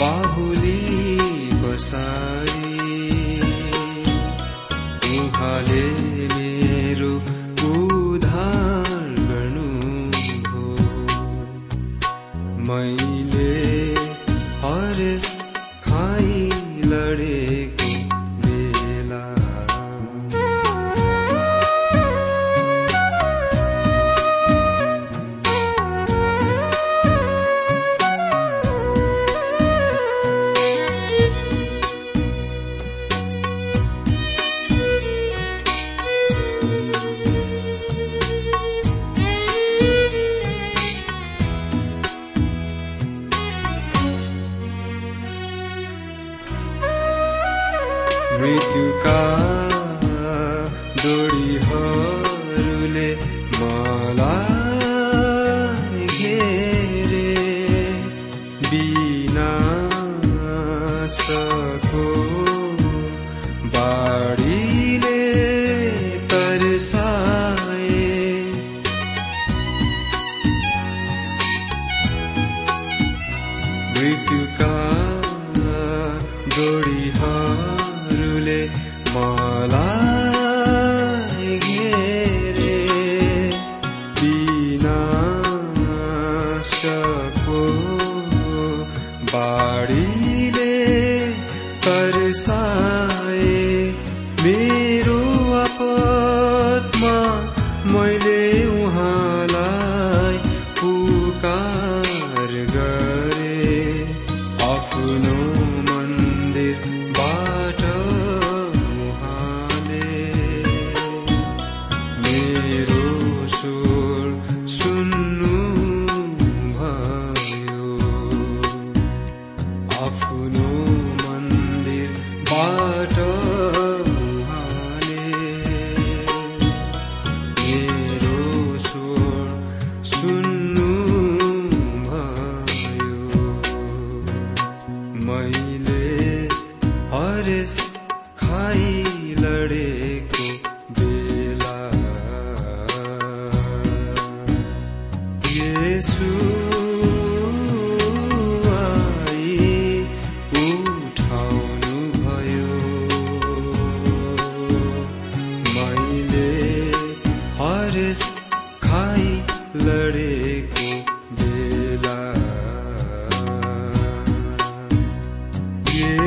बाहुली बसारी तिहाले बाढीले तरसा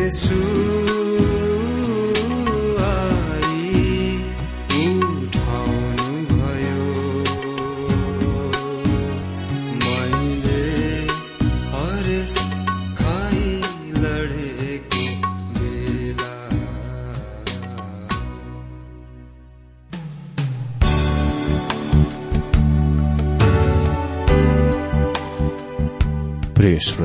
येसु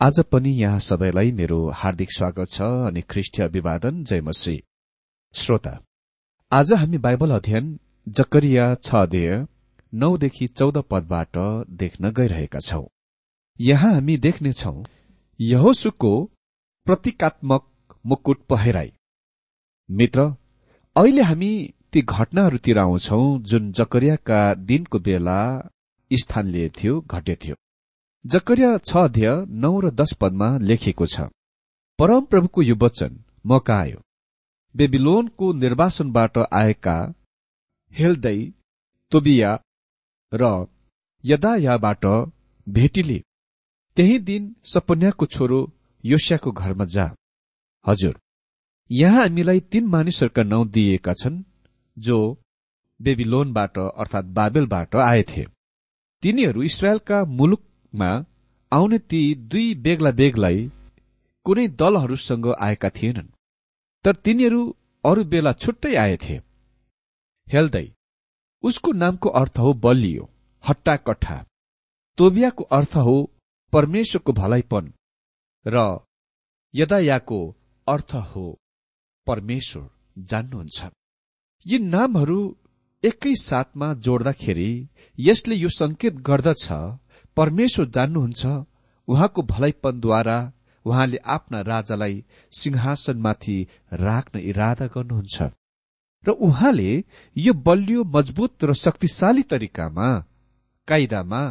आज पनि यहाँ सबैलाई मेरो हार्दिक स्वागत छ अनि ख्रिष्ट अभिवादन। जय मसी श्रोता आज हामी बाइबल अध्ययन जकरिया छ अध्यय नौदेखि चौध पदबाट देख्न गइरहेका छौं। यहाँ हामी देख्नेछौ यहोसुको प्रतीकात्मक मुकुट पहिराई। मित्र अहिले हामी ती घटनाहरूतिर आउँछौ जुन जकरियाका दिनको बेला स्थान लिएथ्यो घट्यो जकरिया छ अध्यय नौ र दश पदमा लेखिएको छ परमप्रभुको यो वचन मका आयो बेबिलोनको निर्वासनबाट आएका हेल्दै तोबिया र यदायाबाट भेटिले त्यही दिन सपन्याको छोरो योस्याको घरमा जा। हजुर यहाँ हामीलाई तीन मानिसहरूका नाउँ दिइएका छन् जो बेबिलोनबाट अर्थात् बाबेलबाट आएथे। तिनीहरू इसरायलका मुलुकमा आउने ती दुई बेग्ला बेग्लै कुनै दलहरूसँग आएका थिएनन् तर तिनीहरू अरू बेला छुट्टै आएथे हेल्दै उसको नामको अर्थ हो बलियो हट्टा कट्ठा तोबियाको अर्थ हो परमेश्वरको भलाइपन र यदायाको अर्थ हो परमेश्वर जान्नुहुन्छ। यी नामहरू एकै साथमा जोड्दाखेरि यसले यो संकेत गर्दछ परमेश्वर जान्नुहुन्छ उहाँको भलाइपनद्वारा उहाँले आफ्ना राजालाई सिंहासनमाथि राख्न इरादा गर्नुहुन्छ। र उहाँले यो बलियो मजबुत र शक्तिशाली तरिकामा कायदामा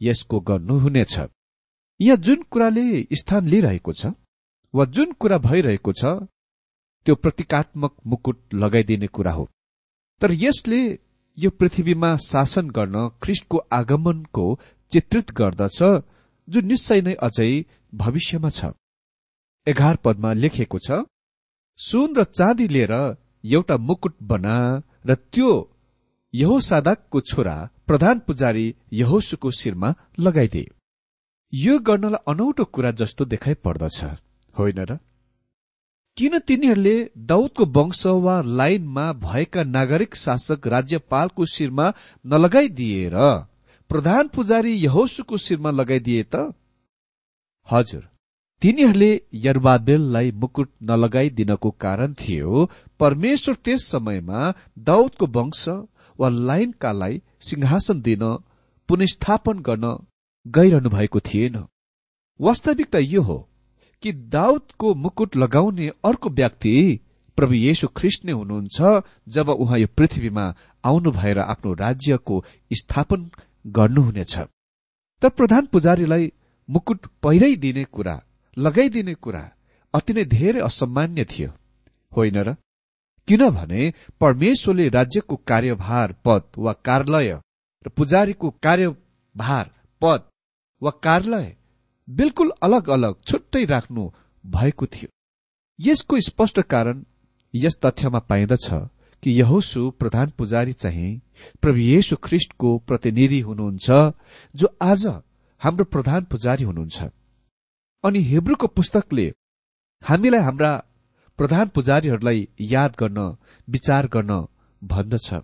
यसको गर्नुहुनेछ। यहाँ जुन कुराले स्थान लिइरहेको छ वा जुन कुरा भइरहेको छ त्यो प्रतीकात्मक मुकुट लगाइदिने कुरा हो। तर यसले यो पृथ्वीमा शासन गर्न ख्रिस्टको आगमनको चित्रित गर्दछ जो निश्चय नै अझै भविष्यमा छ। एघार पदमा लेखिएको छ सुन र चाँदी लिएर एउटा मुकुट बना र त्यो यहो सादाकको छोरा प्रधान पुजारी यहोसुको शिरमा लगाइदिए यो गर्नलाई अनौठो कुरा जस्तो देखाइ पर्दछ होइन र? किन तिनीहरूले दाउदको वंश वा लाइनमा भएका नागरिक शासक राज्यपालको शिरमा नलगाइदिएर प्रधान पुजारी यहोसुको शिरमा लगाइदिए त? हजुर तिनीहरूले यरबाबेललाई मुकुट नलगाइदिनको कारण थियो परमेश्वर त्यस समयमा दाउदको वंश वा लाइनकालाई सिंहासन दिन पुनस्थापन गर्न गइरहनु भएको थिएन। वास्तविकता यो हो कि दाउदको मुकुट लगाउने अर्को व्यक्ति प्रभु येशु ख्रिस्ट नै हुनुहुन्छ जब उहाँ यो पृथ्वीमा आउनु भएर आफ्नो राज्यको स्थापन गर्नुहुनेछ। तर प्रधान पुजारीलाई मुकुट पहिराइदिने कुरा लगाइदिने कुरा अति नै धेरै असम्मान्य थियो। होइन र? किनभने परमेश्वरले राज्यको कार्यभार पद वा कार्यालय र पुजारीको कार्यभार पद वा कार्यालय बिल्कुल अलग अलग छुट्टै राख्नु भएको थियो। यसको स्पष्ट कारण यस तथ्यमा पाइँदछ कि यहोसु प्रधान पुजारी चाहिँ प्रभु येशु ख्रिष्टको प्रतिनिधि हुनुहुन्छ जो आज हाम्रो प्रधान पुजारी हुनुहुन्छ। अनि हेब्रुको पुस्तकले हामीलाई हाम्रा प्रधान पुजारीहरूलाई याद गर्न विचार गर्न भन्दछ।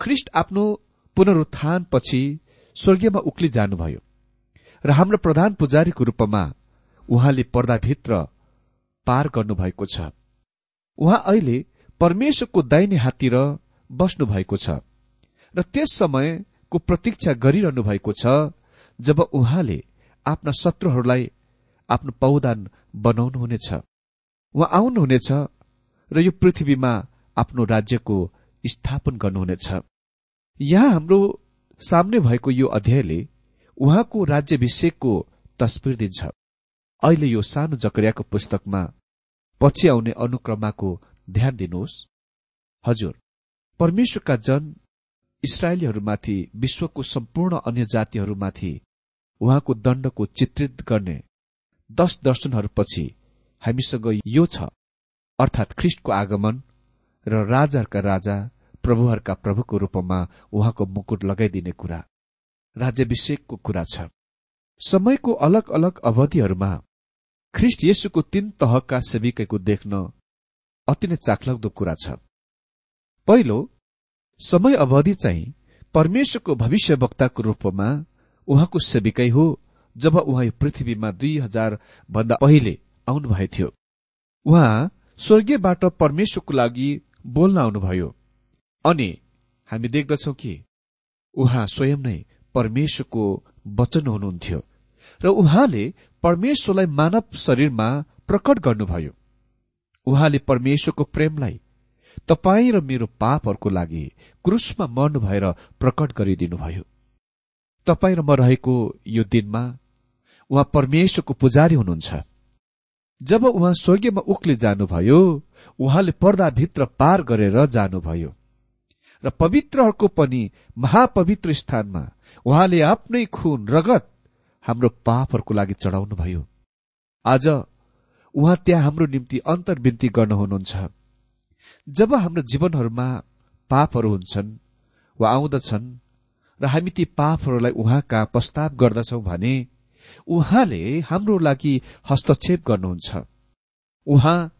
ख्रिष्ट आफ्नो पुनरुत्थान पछि स्वर्गीयमा उक्ली जानुभयो र हाम्रो प्रधान पुजारीको रूपमा उहाँले पर्दाभित्र पार गर्नुभएको छ। उहाँ अहिले परमेश्वरको दाहिने हाततिर बस्नु भएको छ र त्यस समयको प्रतीक्षा गरिरहनु भएको छ जब उहाँले आफ्ना शत्रुहरूलाई आफ्नो पौदान बनाउनुहुनेछ। उहाँ आउनुहुनेछ र यो पृथ्वीमा आफ्नो राज्यको स्थापन गर्नुहुनेछ। यहाँ हाम्रो सामने भएको यो अध्यायले उहाँको राज्यभिषेकको तस्विर दिन्छ। अहिले यो सानो जकरियाको पुस्तकमा पछि आउने अनुक्रमाको ध्यान दिनुहोस्। हजुर परमेश्वरका जन इसरायलीहरूमाथि विश्वको सम्पूर्ण अन्य जातिहरूमाथि उहाँको दण्डको चित्रित गर्ने दश दर्शनहरूपछि हामीसँग यो छ। अर्थात् ख्रिष्टको आगमन र राजाहरूका राजा प्रभुहरूका प्रभुको रूपमा उहाँको मुकुट लगाइदिने कुरा। राज्यभिषेकको कुरा छ। समयको अलग अलग अवधिहरूमा ख्रिस्ट येशुको तीन तहका सेविकैको देख्न अति नै चाखलाग्दो कुरा छ। पहिलो समय अवधि चाहिँ परमेश्वरको भविष्यवक्ताको रूपमा उहाँको सेविकै हो जब उहाँ यो पृथ्वीमा दुई हजार भन्दा पहिले आउनुभएको थियो। उहाँ स्वर्गीयबाट परमेश्वरको लागि बोल्न आउनुभयो। अनि हामी देख्दछौ कि उहाँ स्वयं नै परमेश्वरको वचन हुनुहुन्थ्यो र उहाँले परमेश्वरलाई मानव शरीरमा प्रकट गर्नुभयो। उहाँले परमेश्वरको प्रेमलाई तपाई र मेरो पापहरूको लागि क्रुसमा मर्नु भएर प्रकट गरिदिनुभयो। तपाईँ र म रहेको यो दिनमा उहाँ परमेश्वरको पुजारी हुनुहुन्छ। जब उहाँ स्वर्गीयमा उक्ले जानुभयो उहाँले पर्दाभित्र पार गरेर जानुभयो। र पवित्रहरूको पनि महापवित्र स्थानमा उहाँले आफ्नै खुन रगत हाम्रो पापहरूको लागि चढाउनुभयो। आज उहाँ त्यहाँ हाम्रो निम्ति अन्तर्विन्ती गर्न हुनुहुन्छ। जब हाम्रो जीवनहरूमा पापहरू हुन्छन् वा आउँदछन् र हामी ती पापहरूलाई उहाँ कहाँ प्रस्ताव गर्दछौं भने उहाँले हाम्रो लागि हस्तक्षेप गर्नुहुन्छ। उहाँ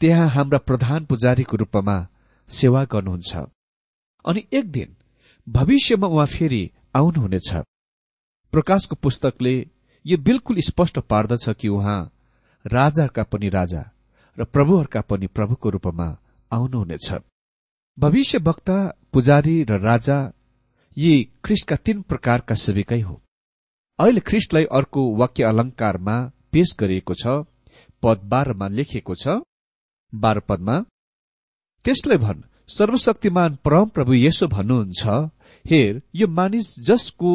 त्यहाँ हाम्रा प्रधान पुजारीको रूपमा सेवा गर्नुहुन्छ। अनि एक दिन भविष्यमा उहाँ फेरि आउनुहुनेछ। प्रकाशको पुस्तकले यो बिल्कुल स्पष्ट पार्दछ कि उहाँ राजाका पनि राजा र प्रभुहरूका पनि प्रभुको रूपमा आउनुहुनेछ। भविष्य वक्ता पुजारी र राजा यी ख्रिस्टका तीन प्रकारका सेविकै हो। अहिले ख्रिस्टलाई अर्को वाक्य अलंकारमा पेश गरिएको छ पद बाह्रमा लेखिएको छ। बाह्र पदमा त्यसलाई भन् सर्वशक्तिमान परम प्रभु यसो भन्नुहुन्छ हेर यो मानिस जसको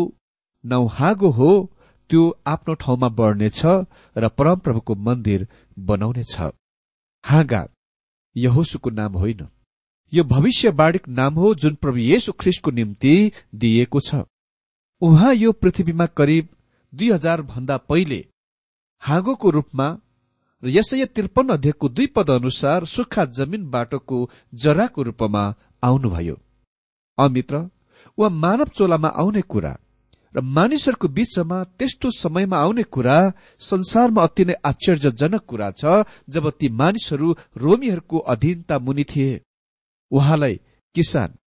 नौहागो हो त्यो आफ्नो ठाउँमा बढ्नेछ र परमप्रभुको मन्दिर बनाउनेछ। हागा यहोसुको नाम होइन। यो भविष्यवाणीको नाम हो जुन प्रभु येशु ख्रिस्टको निम्ति दिइएको छ। उहाँ यो पृथ्वीमा करिब दुई हजार भन्दा पहिले हागोको रूपमा र यसै त्रिपन्न अध्ययको दुई पद अनुसार सुक्खा जमिन बाटोको जराको रूपमा आउनुभयो। अमित्र वा मानव चोलामा आउने कुरा र मानिसहरूको बीचमा त्यस्तो समयमा आउने कुरा संसारमा अति नै आश्चर्यजनक कुरा छ जब ती मानिसहरू रोमीहरूको अधीनता मुनि थिए। उहाँलाई किसान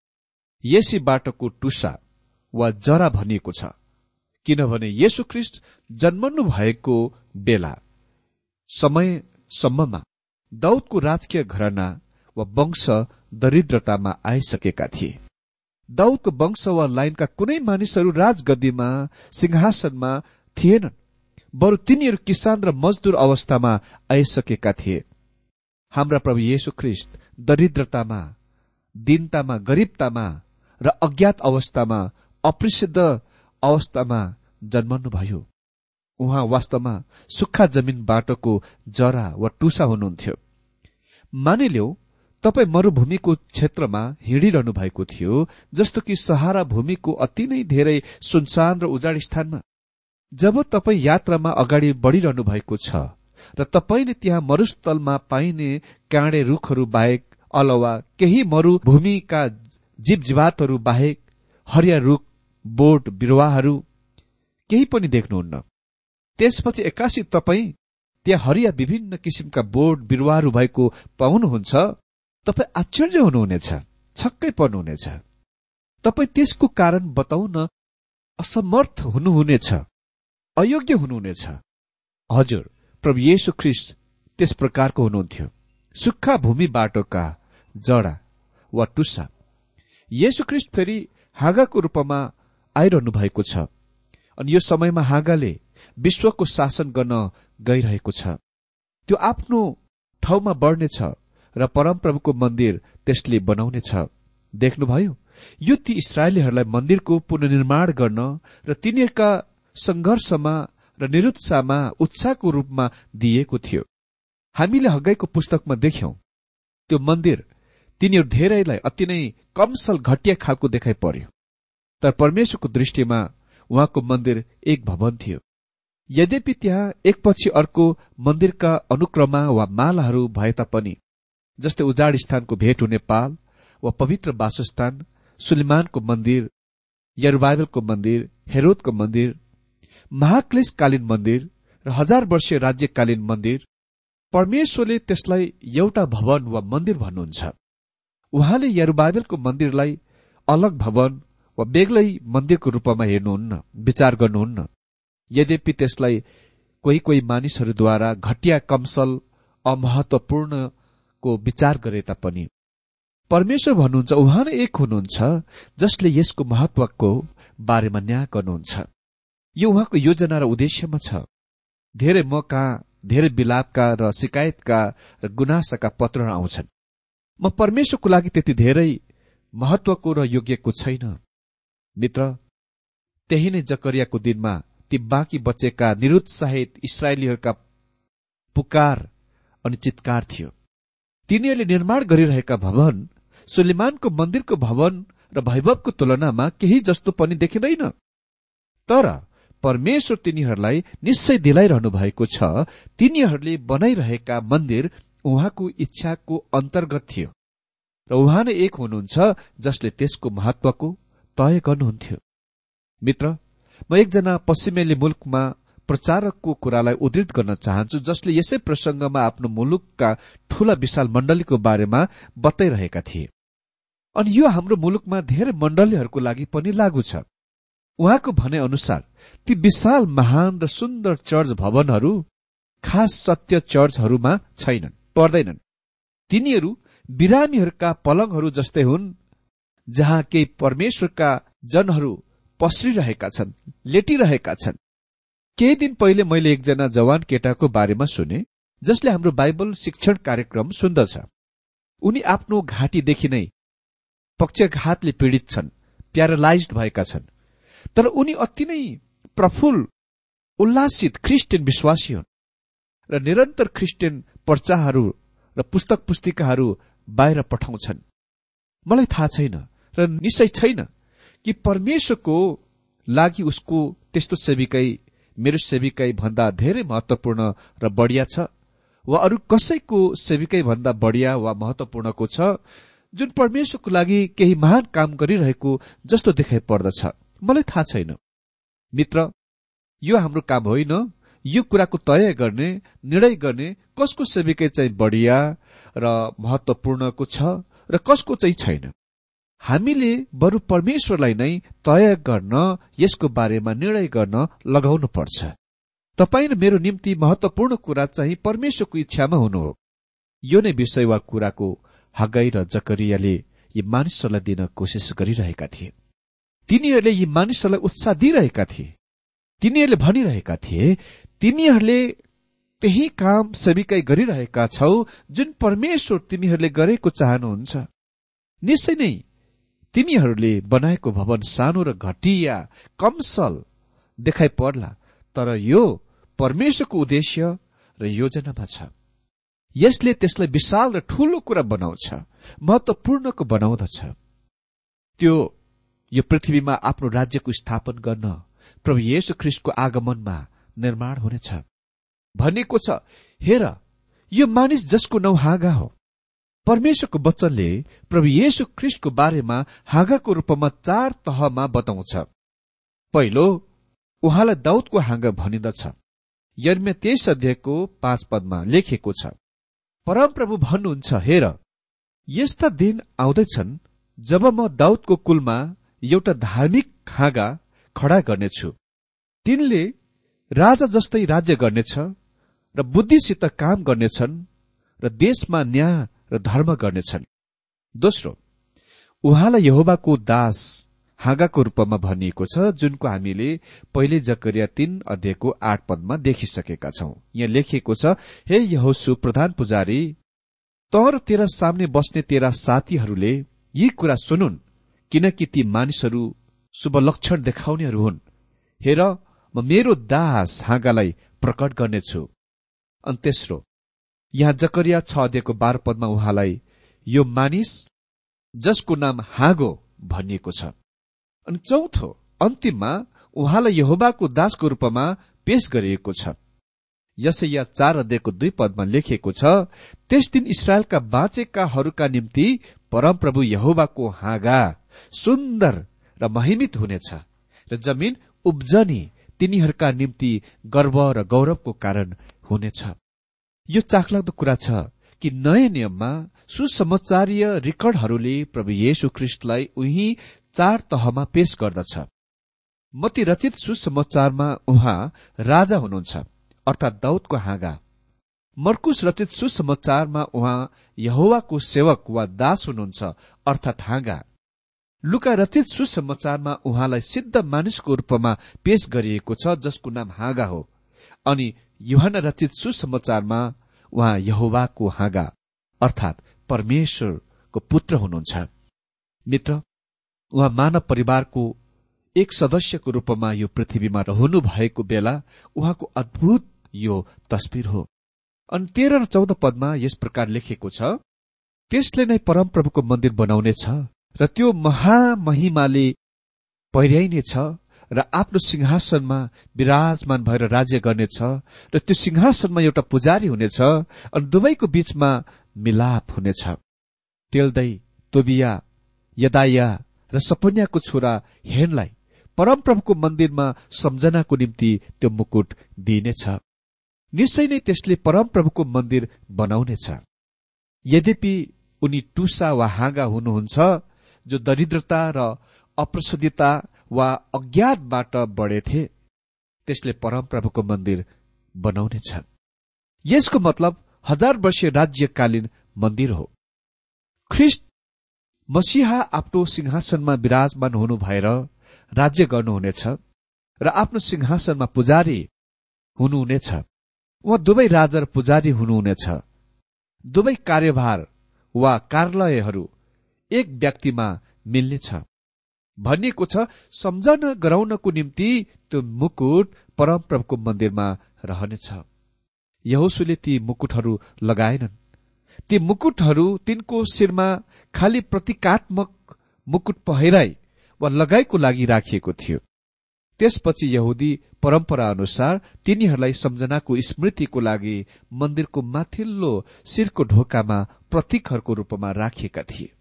येसी बाटोको टुसा वा जरा भनिएको छ किनभने येशु ख्रिस्ट जन्मनु भएको बेला समयसम्ममा दौदको राजकीय घरना वा वंश दरिद्रतामा आइसकेका थिए। दाउदको वंश वा लाइनका कुनै मानिसहरू राजगद्दीमा सिंहासनमा थिएनन् बरु तिनीहरू किसान र मजदुर अवस्थामा आइसकेका थिए। हाम्रा प्रभु येशु ख्रिस्ट दरिद्रतामा दीनतामा गरिबतामा र अज्ञात अवस्थामा अप्रसिद्ध अवस्थामा जन्मनुभयो। उहाँ वास्तवमा सुक्खा जमिन बाटोको जरा वा टुसा हुनुहुन्थ्यो। मानिल्यौ तपाईँ मरूभूमिको क्षेत्रमा हिँडिरहनु भएको थियो जस्तो कि सहारा भूमिको अति नै धेरै सुनसान र उजाड स्थानमा। जब तपाईँ यात्रामा अगाडि बढ़िरहनु भएको छ र तपाईँले त्यहाँ मरुस्थलमा पाइने काँडे रूखहरू बाहेक अलावा केही मरूभूमिका जीवजीवातहरू बाहेक हरिया रूख बोट बिरुवाहरू केही पनि देख्नुहुन्न। त्यसपछि एक्कासी तपाईँ त्यहाँ हरिया विभिन्न किसिमका बोट बिरुवाहरू भएको पाउनुहुन्छ तपाईँ आश्चर्य हुनुहुनेछ छक्कै पर्नुहुनेछ। तपाईँ त्यसको कारण बताउन असमर्थ हुनुहुनेछ अयोग्य हुनुहुनेछ। हजुर प्रभु येशु ख्रिस्ट त्यस प्रकारको हुनुहुन्थ्यो। सुक्खा भूमि बाटोका जडा वा टुस्सा। येशु ख्रिस्ट फेरि हाँगाको रूपमा आइरहनु भएको छ अनि यो समयमा हाँगाले विश्वको शासन गर्न गइरहेको छ। त्यो आफ्नो ठाउँमा बढ्नेछ र परमप्रभुको मन्दिर त्यसले बनाउनेछ। देख्नुभयो यो ती इसरायलीहरूलाई मन्दिरको पुननिर्माण गर्न र तिनीहरूका संघर्षमा र निरुत्साहमा उत्साहको रूपमा दिएको थियो। हामीले हगाईको पुस्तकमा देख्यौं त्यो मन्दिर तिनीहरू धेरैलाई अति नै कमसल घटिया खालको देखाइ पर्यो। तर परमेश्वरको दृष्टिमा उहाँको मन्दिर एक भवन थियो। यद्यपि त्यहाँ एकपछि अर्को मन्दिरका अनुक्रममा वा मालाहरू भए तापनि जस्तै उजाड स्थानको भेट हुने पाल वा पवित्र वासस्थान सुलिमानको मन्दिर यरुबाइबलको मन्दिर हेरोदको मन्दिर महाक्लेशकालीन मन्दिर र हजार वर्षीय राज्यकालीन मन्दिर परमेश्वरले त्यसलाई एउटा भवन वा मन्दिर भन्नुहुन्छ। उहाँले यरुबाइबलको मन्दिरलाई अलग भवन वा बेग्लै मन्दिरको रूपमा हेर्नुहुन्न विचार गर्नुहुन्न। यद्यपि त्यसलाई कोही कोही मानिसहरूद्वारा घटिया कमसल अमहत्वपूर्णको विचार गरे तापनि। परमेश्वर भन्नुहुन्छ उहाँ नै एक हुनुहुन्छ जसले यसको महत्वको बारेमा न्याय गर्नुहुन्छ। यो उहाँको योजना र उद्देश्यमा छ। धेरै मौका धेरै विलापका र शिकायतका र गुनासाका पत्रहरू आउँछन्। म परमेश्वरको लागि त्यति धेरै महत्वको र योग्यको छैन। मित्र त्यही नै जकरियाको दिनमा ती बाँकी बचेका निरुत्साहित इसरायलीहरूका पुकार अनि चितकार थियो। तिनीहरूले निर्माण गरिरहेका भवन सुलेमानको मन्दिरको भवन र वैभवको तुलनामा केही जस्तो पनि देखिँदैन। तर परमेश्वर तिनीहरूलाई निश्चय दिलाइरहनु भएको छ तिनीहरूले बनाइरहेका मन्दिर उहाँको इच्छाको अन्तर्गत थियो र उहाँ नै एक हुनुहुन्छ जसले त्यसको महत्वको तय गर्नुहुन्थ्यो। मित्र म एकजना पश्चिमेली मुलुकमा प्रचारकको कुरालाई उद्धृत गर्न चाहन्छु जसले यसै प्रसंगमा आफ्नो मुलुकका ठूला विशाल मण्डलीको बारेमा बताइरहेका थिए। अनि यो हाम्रो मुलुकमा धेरै मण्डलीहरूको लागि पनि लागू छ। उहाँको भनाइ अनुसार ती विशाल महान र सुन्दर चर्च भवनहरू खास सत्य चर्चहरूमा छैनन् पर्दैनन्। तिनीहरू बिरामीहरूका पलङहरू जस्तै हुन् जहाँ केही परमेश्वरका जनहरू पस्रिरहेका छन् लेटिरहेका छन्। केही दिन पहिले मैले एकजना जवान केटाको बारेमा सुने जसले हाम्रो बाइबल शिक्षण कार्यक्रम सुन्दछ उनी आफ्नो घाँटीदेखि नै पक्षघातले पीड़ित छन् प्यारालाइज भएका छन्। तर उनी अति नै प्रफुल्ल उल्लासित क्रिस्चियन विश्वासी हुन् र निरन्तर क्रिस्चियन पर्चाहरू र पुस्तक पुस्तिकाहरू बाहिर पठाउँछन्। मलाई थाहा छैन र निश्चय छैन कि परमेश्वरको लागि उसको त्यस्तो सेविकै मेरो सेविकै भन्दा धेरै महत्वपूर्ण र बढ़िया छ? वा अरू कसैको सेविकै भन्दा बढ़िया वा महत्वपूर्णको छ? जुन परमेश्वरको लागि केही महान काम गरिरहेको जस्तो देखाइ पर्दछ। मलाई थाहा छैन। मित्र यो हाम्रो काम होइन यो कुराको तय गर्ने निर्णय गर्ने कसको सेविकै चाहिँ बढ़िया र महत्वपूर्णको छ र कसको चाहिँ छैन? हामीले बरु परमेश्वरलाई नै तय गर्न यसको बारेमा निर्णय गर्न लगाउनु पर्छ तपाईँ र मेरो निम्ति महत्वपूर्ण कुरा चाहिँ परमेश्वरको इच्छामा हुनु हो। यो नै विषय वा कुराको हगाई र जकरियाले यी मानिसहरूलाई दिन कोसिस गरिरहेका थिए। तिनीहरूले यी मानिसहरूलाई उत्साह दिइरहेका थिए। तिनीहरूले भनिरहेका थिए तिमीहरूले त्यही काम सेविकै गरिरहेका छौ जुन परमेश्वर तिमीहरूले गरेको चाहनुहुन्छ। निश्चय नै तिमीहरूले बनाएको भवन सानो र घटिया कमसल देखाइ पर्ला तर यो परमेश्वरको उद्देश्य र योजनामा छ। यसले त्यसलाई विशाल र ठूलो कुरा बनाउँछ महत्वपूर्णको बनाउँदछ। त्यो यो पृथ्वीमा आफ्नो राज्यको स्थापन गर्न प्रभु येशु ख्रिस्टको आगमनमा निर्माण हुनेछ। भनिएको छ हेर यो मानिस जसको नौ हागा हो। परमेश्वरको वचनले प्रभु येशु ख्रिस्टको बारेमा हाँगाको रूपमा चार तहमा बताउँछ। पहिलो उहाँलाई दाउदको हाँगा भनिन्दछ यर्मे तेइस अध्यायको पाँच पदमा लेखिएको छ परमप्रभु भन्नुहुन्छ हेर यस्ता दिन आउँदैछन् जब म दाउदको कुलमा एउटा धार्मिक हाँगा खडा गर्नेछु। तिनले राजा जस्तै राज्य गर्नेछ र बुद्धिसित काम गर्नेछन् र देशमा न्याय र धर्म गर्नेछन्। दोस्रो उहाँलाई यहोबाको दास हाँगाको रूपमा भनिएको छ जुनको हामीले पहिले जकरिया तीन अध्यायको आठ पदमा देखिसकेका छौं। यहाँ लेखिएको छ हे यहोसु प्रधान पुजारी त र तेरा सामने बस्ने तेरा साथीहरूले यी कुरा सुनुन् किनकि ती मानिसहरू शुभ लक्षण देखाउनेहरू हुन्। हेर म मेरो दास हाँगालाई प्रकट गर्नेछु। अनि तेस्रो यहाँ जकरिया छ अध्ययको बाह्र पदमा उहाँलाई यो मानिस जसको नाम हाँगो भनिएको छ। अनि चौथो अन्तिममा उहाँलाई यहोबाको दासको रूपमा पेश गरिएको छ। यसै या चार अध्ययको दुई पदमा लेखिएको छ त्यस दिन इसरायलका बाँचेकाहरूका निम्ति परमप्रभु यहोबाको हाँगा सुन्दर र महिमित हुनेछ र जमिन उब्जनी तिनीहरूका निम्ति गर्व र गौरवको कारण हुनेछ। यो चाखलाग्दो कुरा छ कि नयाँ नियममा सुसमाचारीय रेकर्डहरूले प्रभु येशु ख्रिष्टलाई उही चार तहमा पेश गर्दछ। मती रचित सुसमाचारमा उहाँ राजा हुनुहुन्छ अर्थात् दाउदको हाँगा। मर्कुस रचित सुसमाचारमा उहाँ यहोवाको सेवक वा दास हुनुहुन्छ अर्थात् हाँगा। लुका रचित सुसमाचारमा उहाँलाई सिद्ध मानिसको रूपमा पेश गरिएको छ जसको नाम हाँगा हो। अनि युहान रचित सुसमाचारमा उहाँ यहोवाको हाँगा अर्थात् परमेश्वरको पुत्र हुनुहुन्छ। मित्र उहाँ मानव परिवारको एक सदस्यको रूपमा यो पृथ्वीमा रहनु भएको बेला उहाँको अद्भुत यो तस्विर हो। अनि तेह्र र चौध पदमा यस प्रकार लेखेको छ त्यसले नै परमप्रभुको मन्दिर बनाउनेछ र त्यो महामहिमाले पहिर्याइनेछ। र आफ्नो सिंहासनमा विराजमान भएर राज्य गर्नेछ र त्यो सिंहासनमा एउटा पुजारी हुनेछ अनि दुवैको बीचमा मिलाप हुनेछ। तेल्दै तोबिया यदाया र सपन्याको छोरा हेनलाई परमप्रभुको मन्दिरमा सम्झनाको निम्ति त्यो मुकुट दिइनेछ। निश्चय नै त्यसले परमप्रभुको मन्दिर बनाउनेछ। यद्यपि उनी टुसा वा हाँगा हुनुहुन्छ जो दरिद्रता र अप्रसिद्धता वा अज्ञातबाट बढेथे त्यसले परमप्रभुको मन्दिर बनाउनेछ यसको मतलब हजार वर्षीय राज्यकालीन मन्दिर हो। ख्रिस्ट मसिहा आफ्नो सिंहासनमा विराजमान हुनु भएर राज्य गर्नुहुनेछ र आफ्नो सिंहासनमा पुजारी हुनुहुनेछ। उहाँ दुवै राजा र पुजारी हुनुहुनेछ। दुवै कार्यभार वा कार्यालयहरू एक व्यक्तिमा मिल्नेछ। भनिएको छ सम्झना गराउनको निम्ति त्यो मुकुट परमप्रभुको मन्दिरमा रहनेछ। यहोसुले ती मुकुटहरू लगाएनन्। ती मुकुटहरू तिनको शिरमा खालि प्रतीकात्मक मुकुट पहिराई वा लगाइको लागि राखिएको थियो। त्यसपछि यहुदी परम्परा अनुसार तिनीहरूलाई सम्झनाको स्मृतिको लागि मन्दिरको माथिल्लो शिरको ढोकामा प्रतीकहरूको रूपमा राखिएका थिए।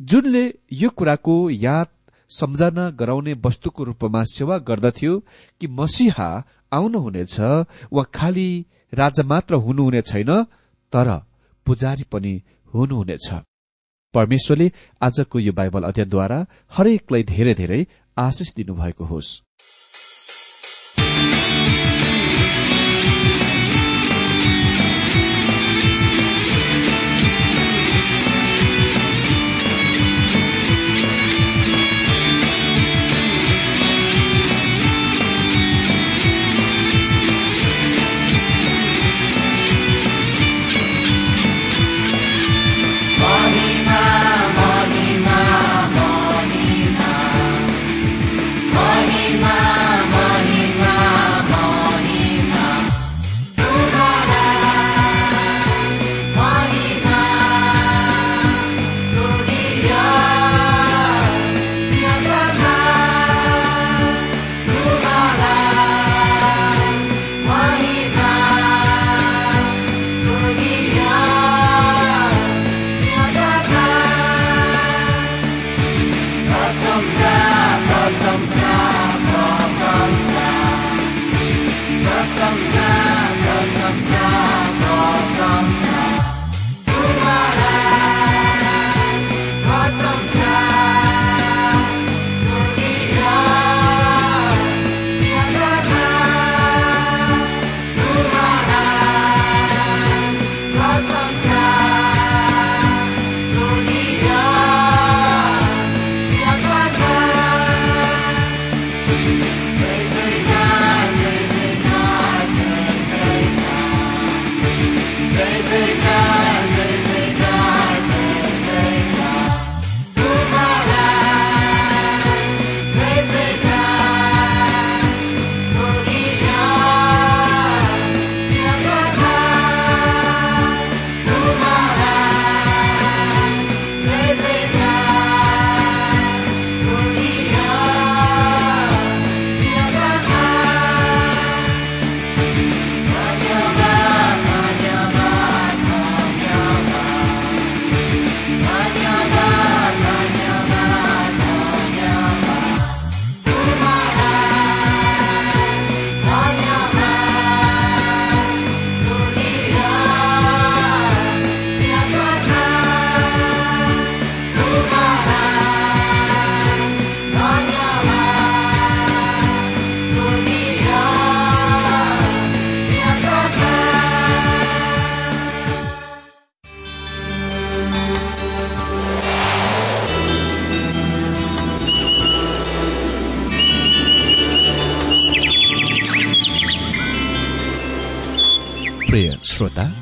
जुनले यो कुराको याद सम्झना गराउने वस्तुको रूपमा सेवा गर्दथ्यो कि मसिहा आउनुहुनेछ वा खालि राजा मात्र हुनुहुने छैन तर पुजारी पनि हुनुहुनेछ। परमेश्वरले आजको यो बाइबल अध्ययनद्वारा हरेकलाई धेरै धेरै आशिष दिनुभएको होस्। श्रोता